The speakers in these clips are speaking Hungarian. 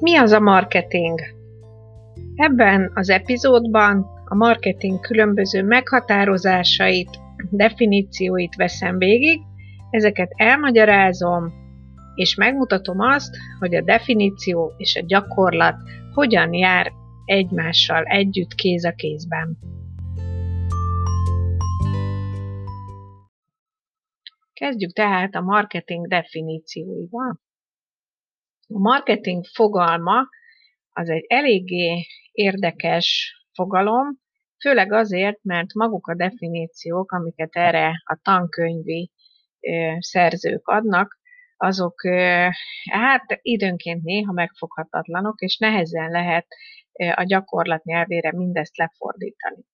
Mi az a marketing? Ebben az epizódban a marketing különböző meghatározásait, definícióit veszem végig, ezeket elmagyarázom, és megmutatom azt, hogy a definíció és a gyakorlat hogyan jár egymással együtt kéz a kézben. Kezdjük tehát a marketing definícióival. A marketing fogalma az egy eléggé érdekes fogalom, főleg azért, mert maguk a definíciók, amiket erre a tankönyvi szerzők adnak, azok hát időnként néha megfoghatatlanok, és nehezen lehet a gyakorlat nyelvére mindezt lefordítani.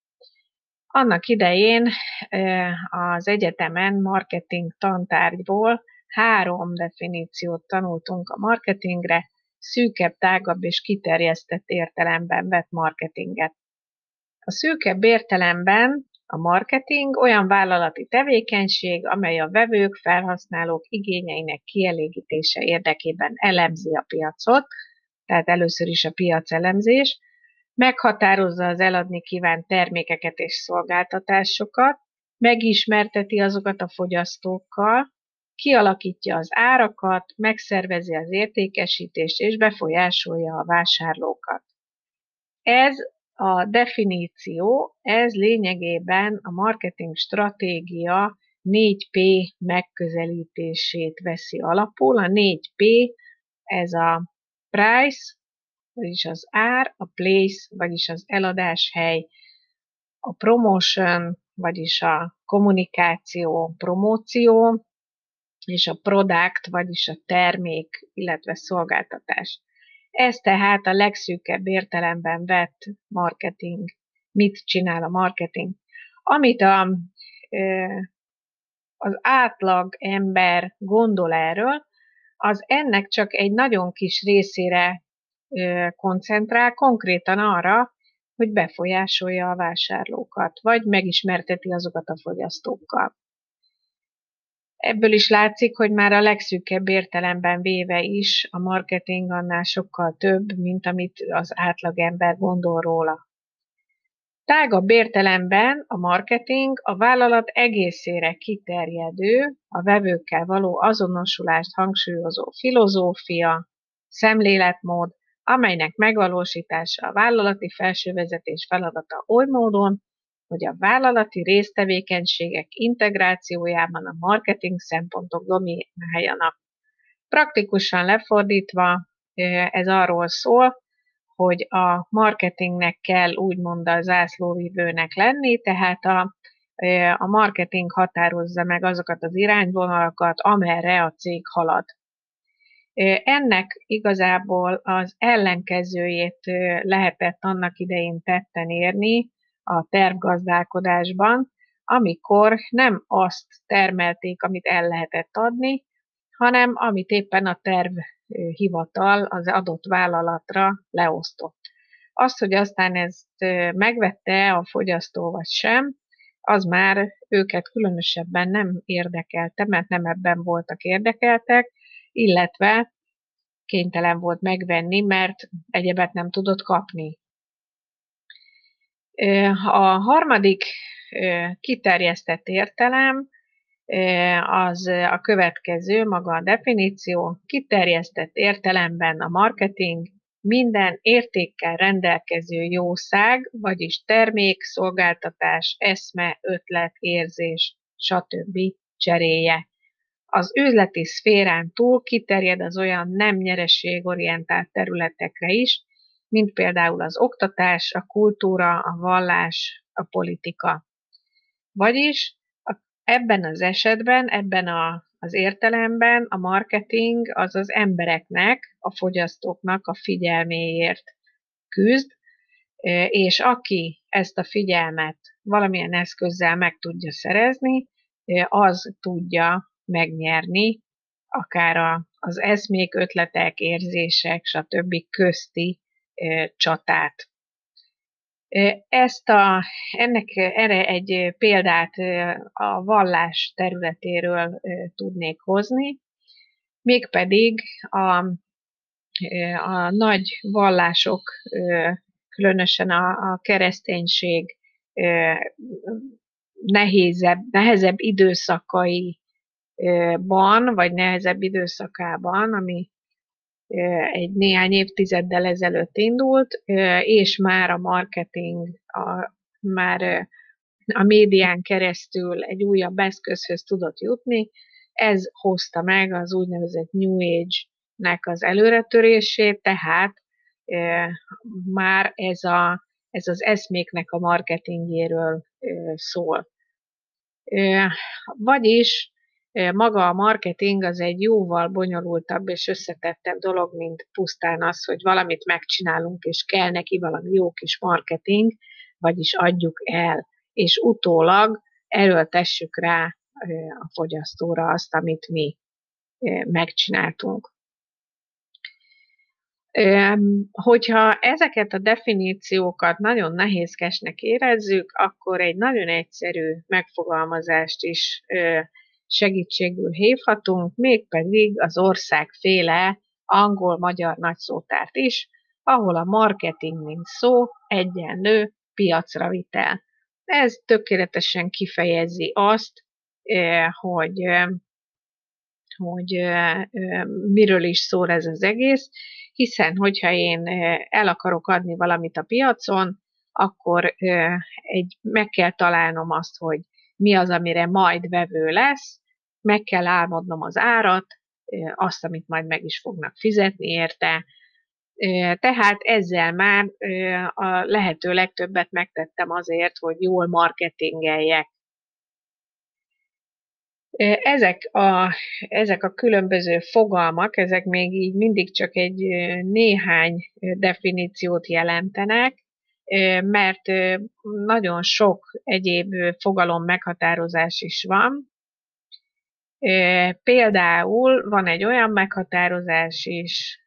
Annak idején az egyetemen marketing tantárgyból három definíciót tanultunk a marketingre, szűkebb, tágabb és kiterjesztett értelemben vett marketinget. A szűkebb értelemben a marketing olyan vállalati tevékenység, amely a vevők, felhasználók igényeinek kielégítése érdekében elemzi a piacot, tehát először is a piacelemzés, meghatározza az eladni kívánt termékeket és szolgáltatásokat, megismerteti azokat a fogyasztókkal, kialakítja az árakat, megszervezi az értékesítést és befolyásolja a vásárlókat. Ez a definíció, ez lényegében a marketing stratégia 4P megközelítését veszi alapul. A 4P ez a price, vagyis az ár, a place, vagyis az eladás hely, a promotion, vagyis a kommunikáció, promóció, és a product, vagyis a termék, illetve szolgáltatás. Ez tehát a legszűkebb értelemben vett marketing. Mit csinál a marketing? Amit a, az átlag ember gondol erről, az ennek csak egy nagyon kis részére koncentrál, konkrétan arra, hogy befolyásolja a vásárlókat, vagy megismerteti azokat a fogyasztókkal. Ebből is látszik, hogy már a legszűkebb értelemben véve is a marketing annál sokkal több, mint amit az átlagember gondol róla. Tágabb értelemben a marketing a vállalat egészére kiterjedő, a vevőkkel való azonosulást hangsúlyozó filozófia, szemléletmód, amelynek megvalósítása a vállalati felsővezetés feladata oly módon, hogy a vállalati résztevékenységek integrációjában a marketing szempontok domináljanak. Praktikusan lefordítva ez arról szól, hogy a marketingnek kell úgymond a zászlóvivőnek lenni, tehát a, a marketing határozza meg azokat az irányvonalakat, amerre a cég halad. Ennek igazából az ellenkezőjét lehetett annak idején tetten érni a tervgazdálkodásban, amikor nem azt termelték, amit el lehetett adni, hanem amit éppen a tervhivatal az adott vállalatra leosztott. Az, hogy aztán ezt megvette a fogyasztó vagy sem, az már őket különösebben nem érdekelte, mert nem ebben voltak érdekeltek, illetve kénytelen volt megvenni, mert egyebet nem tudott kapni. A harmadik kiterjesztett értelem az a következő, maga a definíció. Kiterjesztett értelemben a marketing minden értékkel rendelkező jószág, vagyis termék, szolgáltatás, eszme, ötlet, érzés, stb. cseréje. Az üzleti szférán túl kiterjed az olyan nem nyereségorientált területekre is, mint például az oktatás, a kultúra, a vallás, a politika. Vagyis ebben az esetben, ebben a, az értelemben a marketing az az embereknek, a fogyasztóknak a figyelméért küzd, és aki ezt a figyelmet valamilyen eszközzel meg tudja szerezni, az tudja megnyerni akár az eszmék, ötletek, érzések, stb. közti csatát. Ezt a, ennek erre egy példát a vallás területéről tudnék hozni, mégpedig a a nagy vallások, különösen a, a kereszténység nehézebb, nehezebb időszakaiban, vagy nehezebb időszakában, ami egy néhány évtizeddel ezelőtt indult, és már a marketing, a, már a médián keresztül egy újabb eszközhöz tudott jutni, ez hozta meg az úgynevezett New Age-nek az előretörését, tehát e, már ez, a, ez az eszméknek a marketingjéről e, szól. E, vagyis maga a marketing az egy jóval bonyolultabb és összetettebb dolog, mint pusztán az, hogy valamit megcsinálunk, és kell neki valami jó kis marketing, vagyis adjuk el, és utólag erőltessük rá a fogyasztóra azt, amit mi megcsináltunk. Hogyha ezeket a definíciókat nagyon nehézkesnek érezzük, akkor egy nagyon egyszerű megfogalmazást is segítségül hívhatunk, mégpedig az országféle angol-magyar nagyszótárt is, ahol a marketing, mint szó, egyenlő piacra vitel. Ez tökéletesen kifejezi azt, hogy, hogy miről is szól ez az egész, hiszen hogyha én el akarok adni valamit a piacon, akkor egy, meg kell találnom azt, hogy mi az, amire majd vevő lesz, meg kell álmodnom az árat, azt, amit majd meg is fognak fizetni érte. Tehát ezzel már a lehető legtöbbet megtettem azért, hogy jól marketingeljek. Ezek a, ezek a különböző fogalmak, ezek még így mindig csak egy néhány definíciót jelentenek, mert nagyon sok egyéb fogalom meghatározás is van. Például van egy olyan meghatározás is,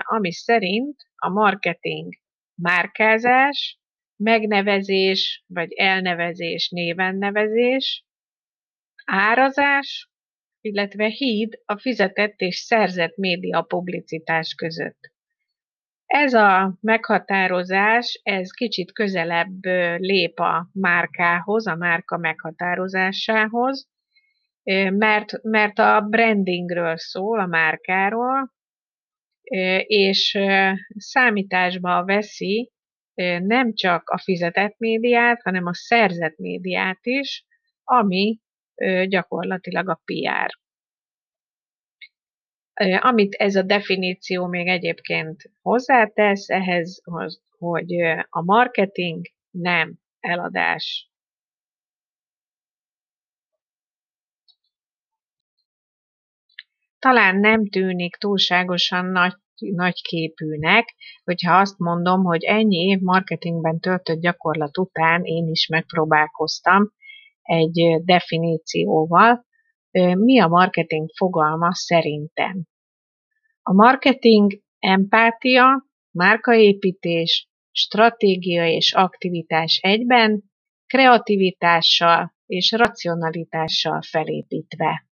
ami szerint a marketing márkázás, megnevezés vagy elnevezés, névennevezés, árazás, illetve híd a fizetett és szerzett média publicitás között. Ez a meghatározás, ez kicsit közelebb lép a márkához, a márka meghatározásához, mert, mert a brandingről szól, a márkáról, és számításba veszi nem csak a fizetett médiát, hanem a szerzett médiát is, ami gyakorlatilag a PR. Amit ez a definíció még egyébként hozzátesz ehhez, hogy a marketing nem eladás. Talán nem tűnik túlságosan nagy, nagy képűnek, hogyha azt mondom, hogy ennyi év marketingben töltött gyakorlat után én is megpróbálkoztam egy definícióval, mi a marketing fogalma szerintem. A marketing empátia, márkaépítés, stratégia és aktivitás egyben, kreativitással és racionalitással felépítve.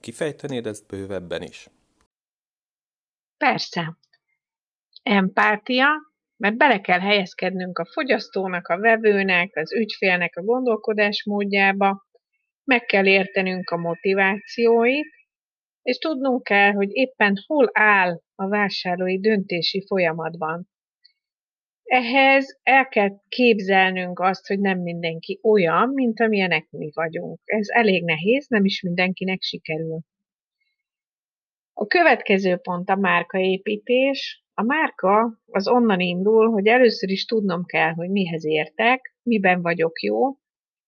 Kifejtenéd ezt bővebben is? Persze. Empátia, mert bele kell helyezkednünk a fogyasztónak, a vevőnek, az ügyfélnek a gondolkodás módjába, meg kell értenünk a motivációit, és tudnunk kell, hogy éppen hol áll a vásárlói döntési folyamatban. Ehhez el kell képzelnünk azt, hogy nem mindenki olyan, mint amilyenek mi vagyunk. Ez elég nehéz, nem is mindenkinek sikerül. A következő pont a márkaépítés. A márka az onnan indul, hogy először is tudnom kell, hogy mihez értek, miben vagyok jó,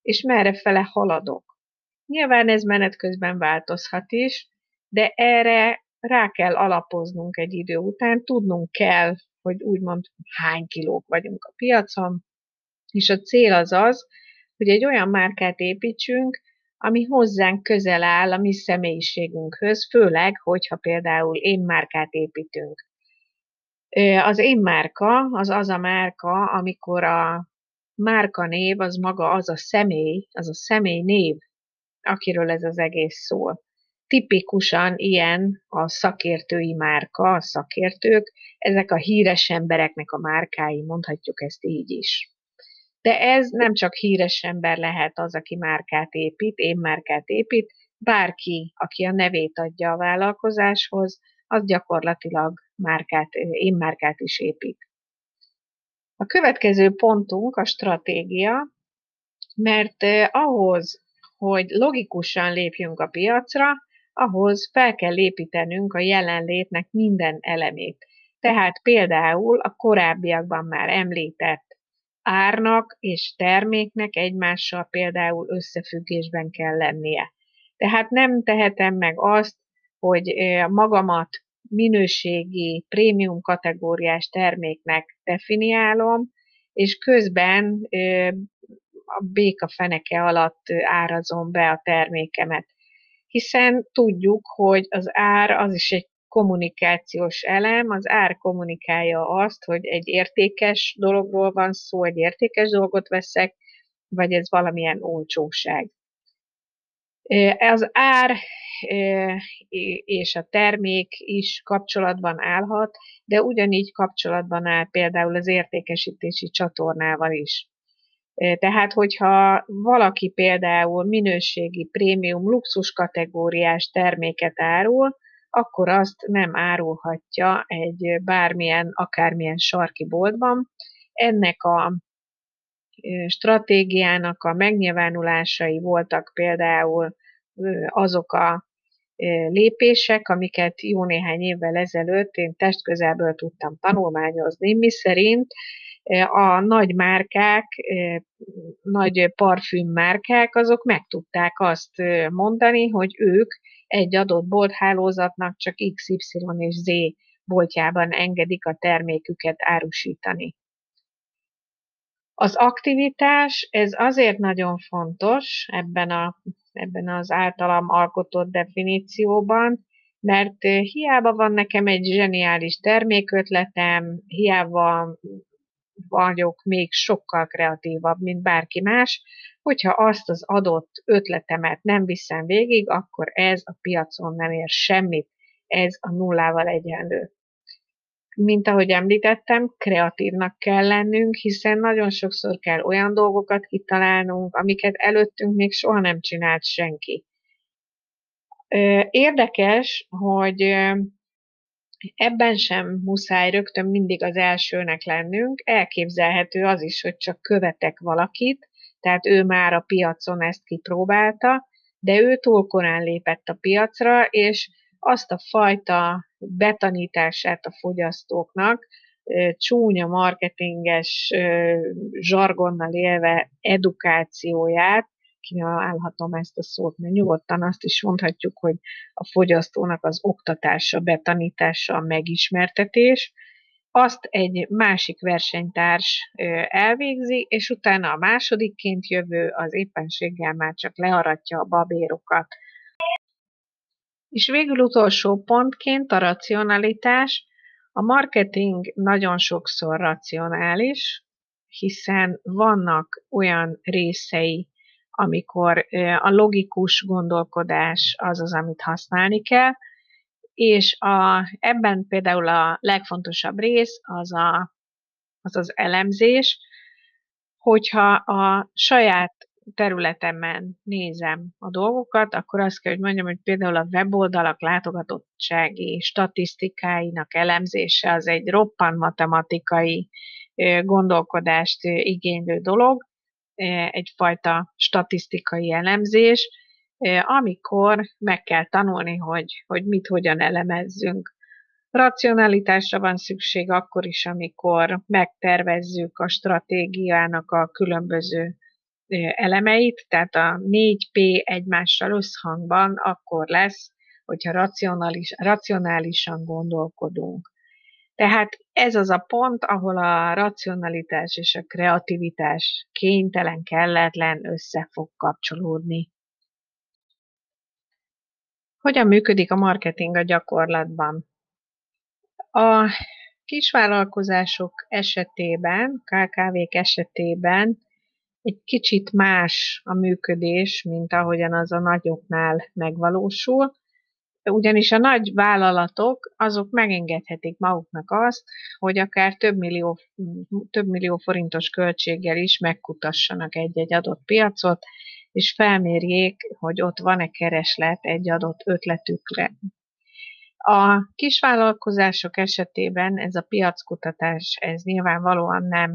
és merre fele haladok. Nyilván ez menet közben változhat is, de erre rá kell alapoznunk egy idő után, tudnunk kell, hogy úgymond hány kilók vagyunk a piacon, és a cél az az, hogy egy olyan márkát építsünk, ami hozzánk közel áll a mi személyiségünkhöz, főleg, hogyha például én márkát építünk. Az én márka az az a márka, amikor a márka név az maga az a személy, az a személy név, akiről ez az egész szól. Tipikusan ilyen a szakértői márka, a szakértők, ezek a híres embereknek a márkái, mondhatjuk ezt így is. De ez nem csak híres ember lehet az, aki márkát épít, én márkát épít, bárki, aki a nevét adja a vállalkozáshoz, az gyakorlatilag márkát, én márkát is épít. A következő pontunk a stratégia, mert ahhoz, hogy logikusan lépjünk a piacra, ahhoz fel kell építenünk a jelenlétnek minden elemét. Tehát például a korábbiakban már említett árnak és terméknek egymással például összefüggésben kell lennie. Tehát nem tehetem meg azt, hogy magamat minőségi, prémium kategóriás terméknek definiálom, és közben a béka feneke alatt árazom be a termékemet. Hiszen tudjuk, hogy az ár az is egy kommunikációs elem, az ár kommunikálja azt, hogy egy értékes dologról van szó, egy értékes dolgot veszek, vagy ez valamilyen olcsóság. Az ár és a termék is kapcsolatban állhat, de ugyanígy kapcsolatban áll például az értékesítési csatornával is. Tehát, hogyha valaki például minőségi, prémium, luxus kategóriás terméket árul, akkor azt nem árulhatja egy bármilyen, akármilyen sarki boltban. Ennek a stratégiának a megnyilvánulásai voltak például azok a lépések, amiket jó néhány évvel ezelőtt én testközelből tudtam tanulmányozni, mi szerint a nagy márkák, nagy parfüm márkák, azok meg tudták azt mondani, hogy ők egy adott bolthálózatnak csak XY és Z boltjában engedik a terméküket árusítani. Az aktivitás, ez azért nagyon fontos ebben, a, ebben az általam alkotott definícióban, mert hiába van nekem egy zseniális termékötletem, hiába vagyok még sokkal kreatívabb, mint bárki más, hogyha azt az adott ötletemet nem viszem végig, akkor ez a piacon nem ér semmit, ez a nullával egyenlő. Mint ahogy említettem, kreatívnak kell lennünk, hiszen nagyon sokszor kell olyan dolgokat kitalálnunk, amiket előttünk még soha nem csinált senki. Érdekes, hogy ebben sem muszáj rögtön mindig az elsőnek lennünk, elképzelhető az is, hogy csak követek valakit, tehát ő már a piacon ezt kipróbálta, de ő túl korán lépett a piacra, és azt a fajta betanítását a fogyasztóknak, csúnya marketinges zsargonnal élve edukációját, kínálhatom ezt a szót, mert nyugodtan azt is mondhatjuk, hogy a fogyasztónak az oktatása, betanítása, a megismertetés, azt egy másik versenytárs elvégzi, és utána a másodikként jövő az éppenséggel már csak learatja a babérokat. És végül utolsó pontként a racionalitás. A marketing nagyon sokszor racionális, hiszen vannak olyan részei, amikor a logikus gondolkodás az az, amit használni kell, és a, ebben például a legfontosabb rész az, a, az az elemzés, hogyha a saját területemen nézem a dolgokat, akkor azt kell, hogy mondjam, hogy például a weboldalak látogatottsági statisztikáinak elemzése az egy roppan matematikai gondolkodást igénylő dolog, egyfajta statisztikai elemzés, amikor meg kell tanulni, hogy, hogy mit hogyan elemezzünk. Racionalitásra van szükség akkor is, amikor megtervezzük a stratégiának a különböző elemeit, tehát a 4P egymással összhangban akkor lesz, hogyha racionális, racionálisan gondolkodunk. Tehát ez az a pont, ahol a racionalitás és a kreativitás kénytelen, kelletlen össze fog kapcsolódni. Hogyan működik a marketing a gyakorlatban? A kisvállalkozások esetében, KKV-k esetében egy kicsit más a működés, mint ahogyan az a nagyoknál megvalósul. Ugyanis a nagy vállalatok azok megengedhetik maguknak azt, hogy akár több millió, több millió forintos költséggel is megkutassanak egy-egy adott piacot, és felmérjék, hogy ott van-e kereslet egy adott ötletükre. A kisvállalkozások esetében ez a piackutatás, ez nyilvánvalóan nem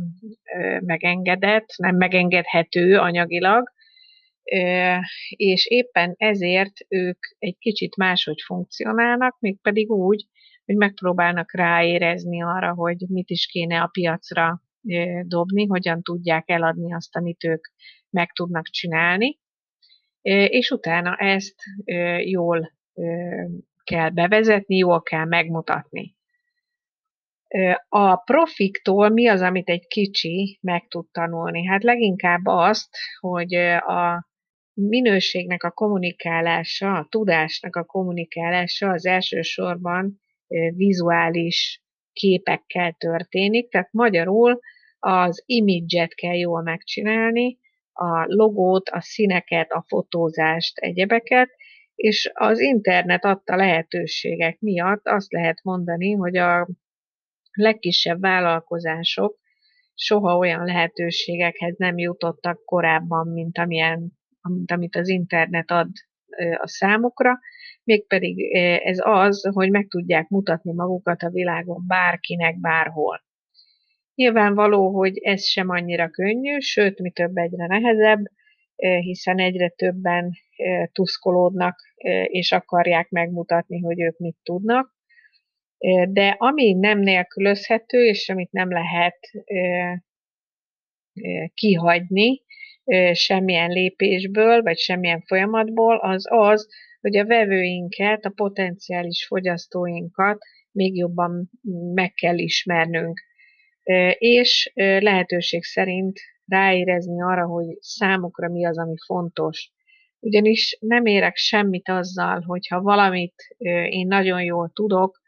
megengedett, nem megengedhető anyagilag, és éppen ezért ők egy kicsit máshogy funkcionálnak, mégpedig úgy, hogy megpróbálnak ráérezni arra, hogy mit is kéne a piacra dobni, hogyan tudják eladni azt, amit ők meg tudnak csinálni, és utána ezt jól kell bevezetni, jól kell megmutatni. A profiktól mi az, amit egy kicsi meg tud tanulni? Hát leginkább azt, hogy a minőségnek a kommunikálása, a tudásnak a kommunikálása az elsősorban vizuális képekkel történik, tehát magyarul az imidzset kell jól megcsinálni, a logót, a színeket, a fotózást, egyebeket, és az internet adta lehetőségek miatt azt lehet mondani, hogy a legkisebb vállalkozások soha olyan lehetőségekhez nem jutottak korábban, mint amilyen mint amit az internet ad a számukra, mégpedig ez az, hogy meg tudják mutatni magukat a világon bárkinek, bárhol. Nyilvánvaló, hogy ez sem annyira könnyű, sőt, mi több egyre nehezebb, hiszen egyre többen tuszkolódnak, és akarják megmutatni, hogy ők mit tudnak. De ami nem nélkülözhető, és amit nem lehet kihagyni, semmilyen lépésből, vagy semmilyen folyamatból, az az, hogy a vevőinket, a potenciális fogyasztóinkat még jobban meg kell ismernünk. És lehetőség szerint ráérezni arra, hogy számukra mi az, ami fontos. Ugyanis nem érek semmit azzal, hogyha valamit én nagyon jól tudok,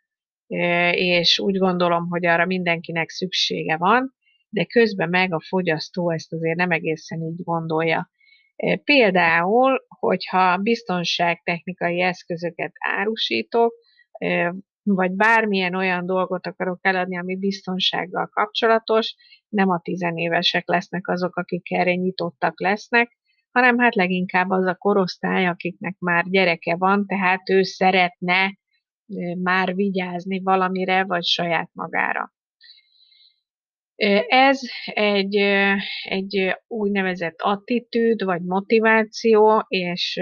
és úgy gondolom, hogy arra mindenkinek szüksége van, de közben meg a fogyasztó ezt azért nem egészen így gondolja. Például, hogyha biztonságtechnikai eszközöket árusítok, vagy bármilyen olyan dolgot akarok eladni, ami biztonsággal kapcsolatos, nem a tizenévesek lesznek azok, akik erre nyitottak lesznek, hanem hát leginkább az a korosztály, akiknek már gyereke van, tehát ő szeretne már vigyázni valamire, vagy saját magára. Ez egy, egy úgynevezett attitűd, vagy motiváció, és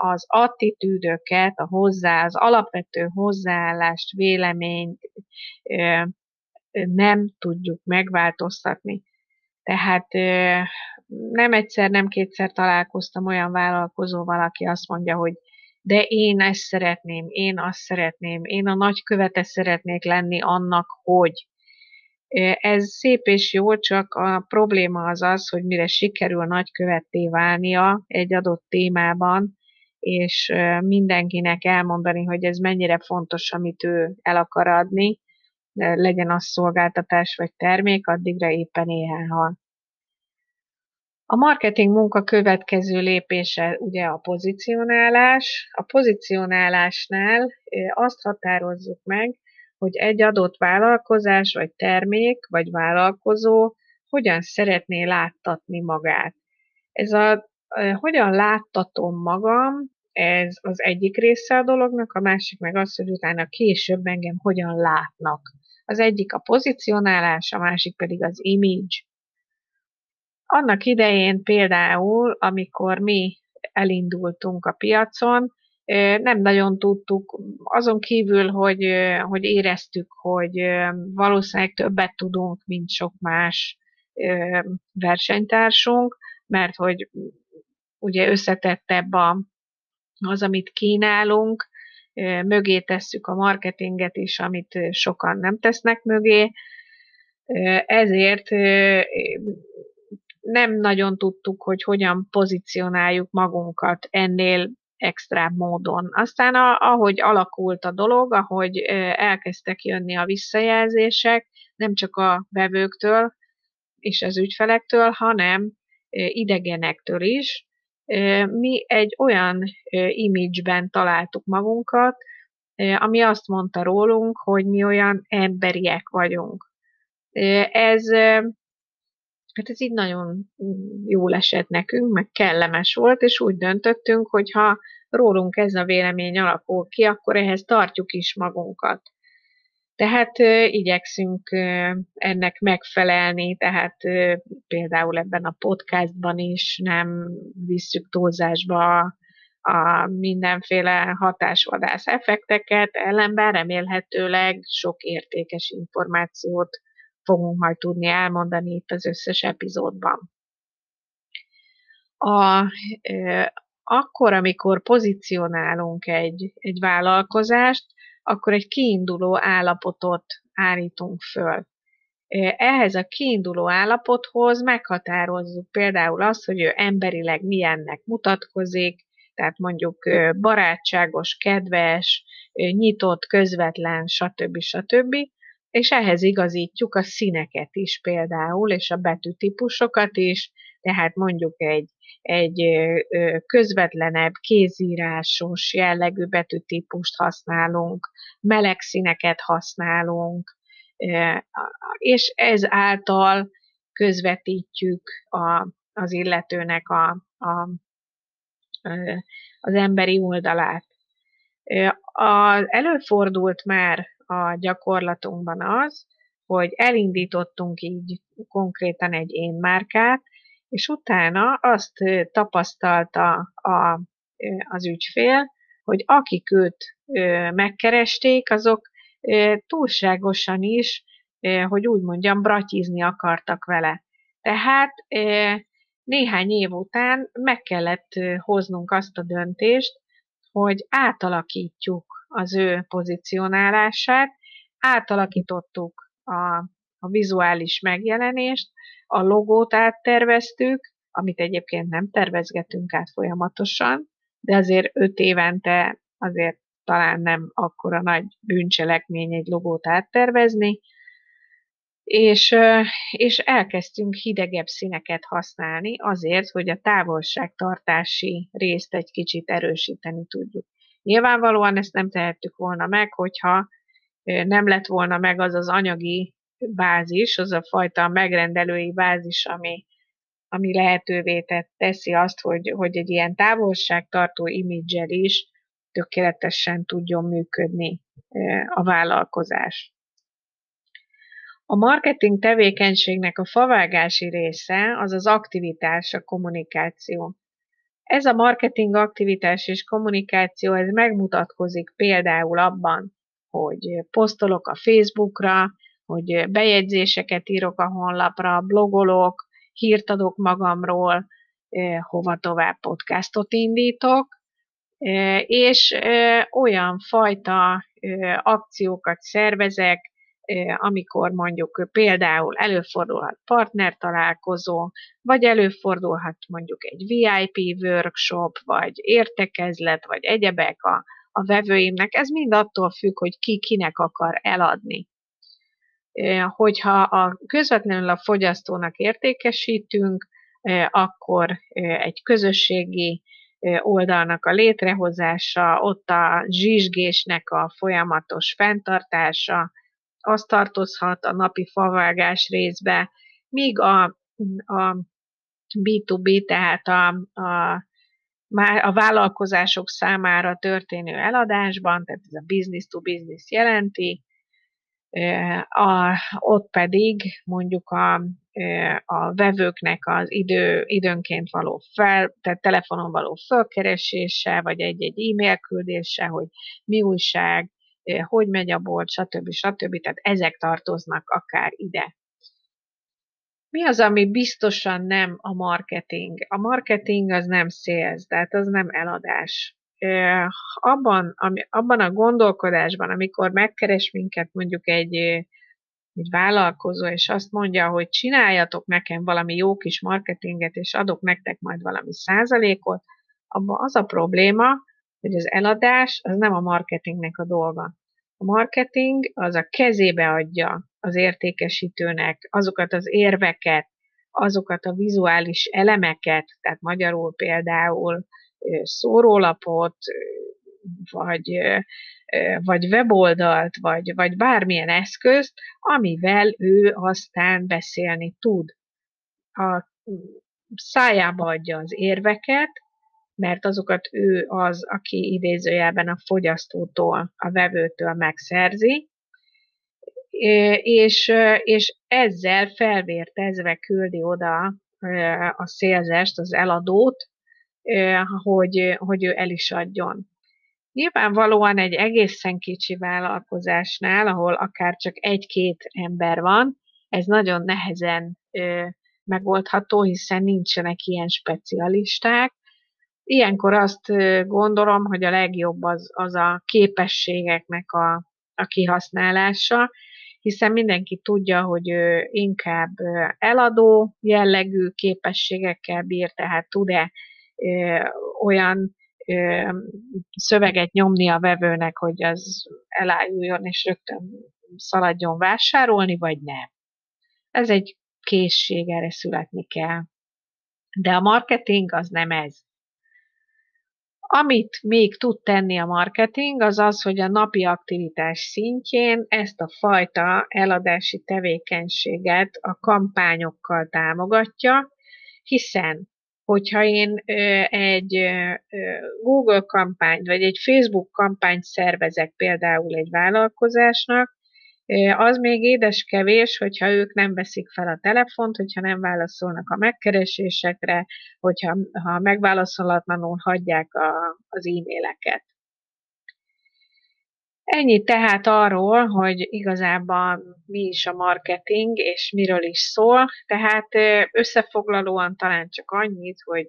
az attitűdöket, a hozzá, az alapvető hozzáállást, véleményt nem tudjuk megváltoztatni. Tehát nem egyszer, nem kétszer találkoztam olyan vállalkozóval, aki azt mondja, hogy de én ezt szeretném, én azt szeretném, én a nagykövete szeretnék lenni annak, hogy ez szép és jó, csak a probléma az az, hogy mire sikerül nagykövetté válnia egy adott témában, és mindenkinek elmondani, hogy ez mennyire fontos, amit ő el akar adni, legyen az szolgáltatás vagy termék, addigra éppen éhen hal. A marketing munka következő lépése ugye a pozicionálás. A pozicionálásnál azt határozzuk meg, hogy egy adott vállalkozás, vagy termék, vagy vállalkozó hogyan szeretné láttatni magát. Ez a hogyan láttatom magam, ez az egyik része a dolognak, a másik meg az, hogy utána később engem hogyan látnak. Az egyik a pozicionálás, a másik pedig az image. Annak idején például, amikor mi elindultunk a piacon, nem nagyon tudtuk, azon kívül, hogy, hogy éreztük, hogy valószínűleg többet tudunk, mint sok más versenytársunk, mert hogy ugye összetettebb a, az, amit kínálunk, mögé tesszük a marketinget is, amit sokan nem tesznek mögé, ezért nem nagyon tudtuk, hogy hogyan pozícionáljuk magunkat ennél extra módon. Aztán a, ahogy alakult a dolog, ahogy elkezdtek jönni a visszajelzések, nem csak a vevőktől és az ügyfelektől, hanem idegenektől is, mi egy olyan image-ben találtuk magunkat, ami azt mondta rólunk, hogy mi olyan emberiek vagyunk. Ez, hát ez így nagyon jól esett nekünk, meg kellemes volt, és úgy döntöttünk, hogy ha rólunk ez a vélemény alakul ki, akkor ehhez tartjuk is magunkat. Tehát igyekszünk ennek megfelelni, tehát például ebben a podcastban is nem visszük túlzásba a mindenféle hatásvadász effekteket, ellenben remélhetőleg sok értékes információt fogunk majd tudni elmondani itt az összes epizódban. A, akkor, amikor pozícionálunk egy, egy vállalkozást, akkor egy kiinduló állapotot állítunk föl. Ehhez a kiinduló állapothoz meghatározzuk például azt, hogy ő emberileg milyennek mutatkozik, tehát mondjuk barátságos, kedves, nyitott, közvetlen, stb. stb. És ehhez igazítjuk a színeket is például, és a betűtípusokat is, tehát mondjuk egy egy közvetlenebb, kézírásos jellegű betűtípust használunk, meleg színeket használunk, és ez által közvetítjük a, az illetőnek a, a, az emberi oldalát. Az előfordult már a gyakorlatunkban az, hogy elindítottunk így konkrétan egy én márkát, és utána azt tapasztalta a, az ügyfél, hogy akik őt megkeresték, azok túlságosan is, hogy úgy mondjam, bratyizni akartak vele. Tehát néhány év után meg kellett hoznunk azt a döntést, hogy átalakítjuk az ő pozicionálását, átalakítottuk a, a vizuális megjelenést, a logót átterveztük, amit egyébként nem tervezgetünk át folyamatosan, de azért öt évente azért talán nem akkora nagy bűncselekmény egy logót áttervezni, és, és elkezdtünk hidegebb színeket használni azért, hogy a távolságtartási részt egy kicsit erősíteni tudjuk. Nyilvánvalóan ezt nem tehettük volna meg, hogyha nem lett volna meg az az anyagi bázis, az a fajta megrendelői bázis, ami, ami lehetővé teszi azt, hogy, hogy egy ilyen távolságtartó imidzsel is tökéletesen tudjon működni a vállalkozás. A marketing tevékenységnek a favágási része az az aktivitás, a kommunikáció. Ez a marketing aktivitás és kommunikáció, ez megmutatkozik például abban, hogy posztolok a Facebookra, hogy bejegyzéseket írok a honlapra, blogolok, hírt adok magamról, hova tovább podcastot indítok, és olyan fajta akciókat szervezek, amikor mondjuk például előfordulhat partnertalálkozó, vagy előfordulhat mondjuk egy VIP workshop, vagy értekezlet, vagy egyebek a, a vevőimnek. Ez mind attól függ, hogy ki kinek akar eladni hogyha a közvetlenül a fogyasztónak értékesítünk, akkor egy közösségi oldalnak a létrehozása, ott a zsizsgésnek a folyamatos fenntartása, az tartozhat a napi favágás részbe, míg a, a B2B, tehát a, a, a vállalkozások számára történő eladásban, tehát ez a business to business jelenti, a, ott pedig mondjuk a, a vevőknek az idő, időnként való fel, tehát telefonon való felkeresése, vagy egy-egy e-mail küldése, hogy mi újság, hogy megy a bolt, stb. stb. Tehát ezek tartoznak akár ide. Mi az, ami biztosan nem a marketing? A marketing az nem sales, tehát az nem eladás abban, ami, abban a gondolkodásban, amikor megkeres minket mondjuk egy, egy vállalkozó, és azt mondja, hogy csináljatok nekem valami jó kis marketinget, és adok nektek majd valami százalékot, abban az a probléma, hogy az eladás az nem a marketingnek a dolga. A marketing az a kezébe adja az értékesítőnek azokat az érveket, azokat a vizuális elemeket, tehát magyarul például szórólapot, vagy, vagy weboldalt, vagy, vagy bármilyen eszközt, amivel ő aztán beszélni tud. A szájába adja az érveket, mert azokat ő az, aki idézőjelben a fogyasztótól, a vevőtől megszerzi, és, és ezzel felvértezve küldi oda a szélzest, az eladót, hogy, hogy ő el is adjon. Nyilvánvalóan egy egészen kicsi vállalkozásnál, ahol akár csak egy-két ember van, ez nagyon nehezen megoldható, hiszen nincsenek ilyen specialisták. Ilyenkor azt gondolom, hogy a legjobb az, az a képességeknek a, a kihasználása, hiszen mindenki tudja, hogy ő inkább eladó jellegű képességekkel bír, tehát tud-e olyan szöveget nyomni a vevőnek, hogy az elájuljon és rögtön szaladjon vásárolni, vagy nem. Ez egy készség, erre születni kell. De a marketing az nem ez. Amit még tud tenni a marketing, az az, hogy a napi aktivitás szintjén ezt a fajta eladási tevékenységet a kampányokkal támogatja, hiszen hogyha én egy Google kampányt, vagy egy Facebook kampányt szervezek például egy vállalkozásnak, az még édes kevés, hogyha ők nem veszik fel a telefont, hogyha nem válaszolnak a megkeresésekre, hogyha ha megválaszolatlanul hagyják a, az e-maileket. Ennyi tehát arról, hogy igazából mi is a marketing, és miről is szól. Tehát összefoglalóan talán csak annyit, hogy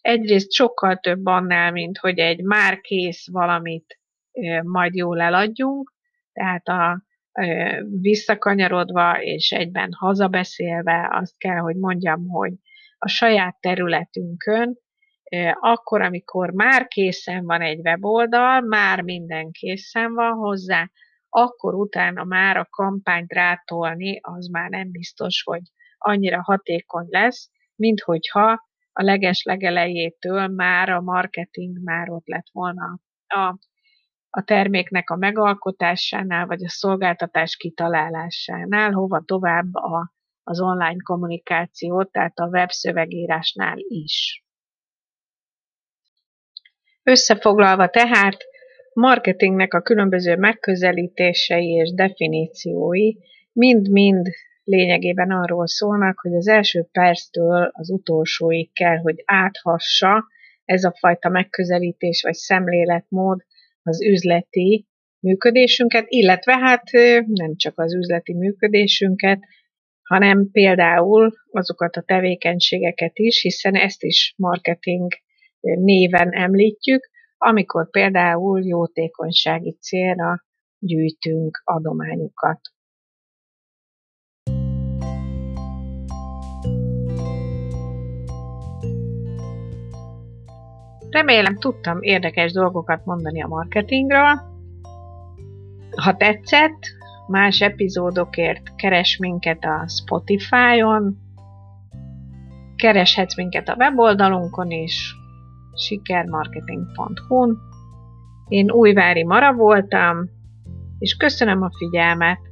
egyrészt sokkal több annál, mint hogy egy már kész valamit majd jól eladjunk, tehát a, visszakanyarodva és egyben hazabeszélve azt kell, hogy mondjam, hogy a saját területünkön akkor, amikor már készen van egy weboldal, már minden készen van hozzá, akkor utána már a kampányt rátolni, az már nem biztos, hogy annyira hatékony lesz, mint hogyha a leges legelejétől már a marketing már ott lett volna a, a terméknek a megalkotásánál, vagy a szolgáltatás kitalálásánál, hova tovább a, az online kommunikáció, tehát a webszövegírásnál is. Összefoglalva tehát, marketingnek a különböző megközelítései és definíciói mind-mind lényegében arról szólnak, hogy az első perctől az utolsóig kell, hogy áthassa ez a fajta megközelítés vagy szemléletmód az üzleti működésünket, illetve hát nem csak az üzleti működésünket, hanem például azokat a tevékenységeket is, hiszen ezt is marketing néven említjük, amikor például jótékonysági célra gyűjtünk adományokat. Remélem tudtam érdekes dolgokat mondani a marketingről. Ha tetszett, más epizódokért keres minket a Spotify-on, kereshetsz minket a weboldalunkon is, sikermarketing.hu-n. Én Újvári Mara voltam, és köszönöm a figyelmet!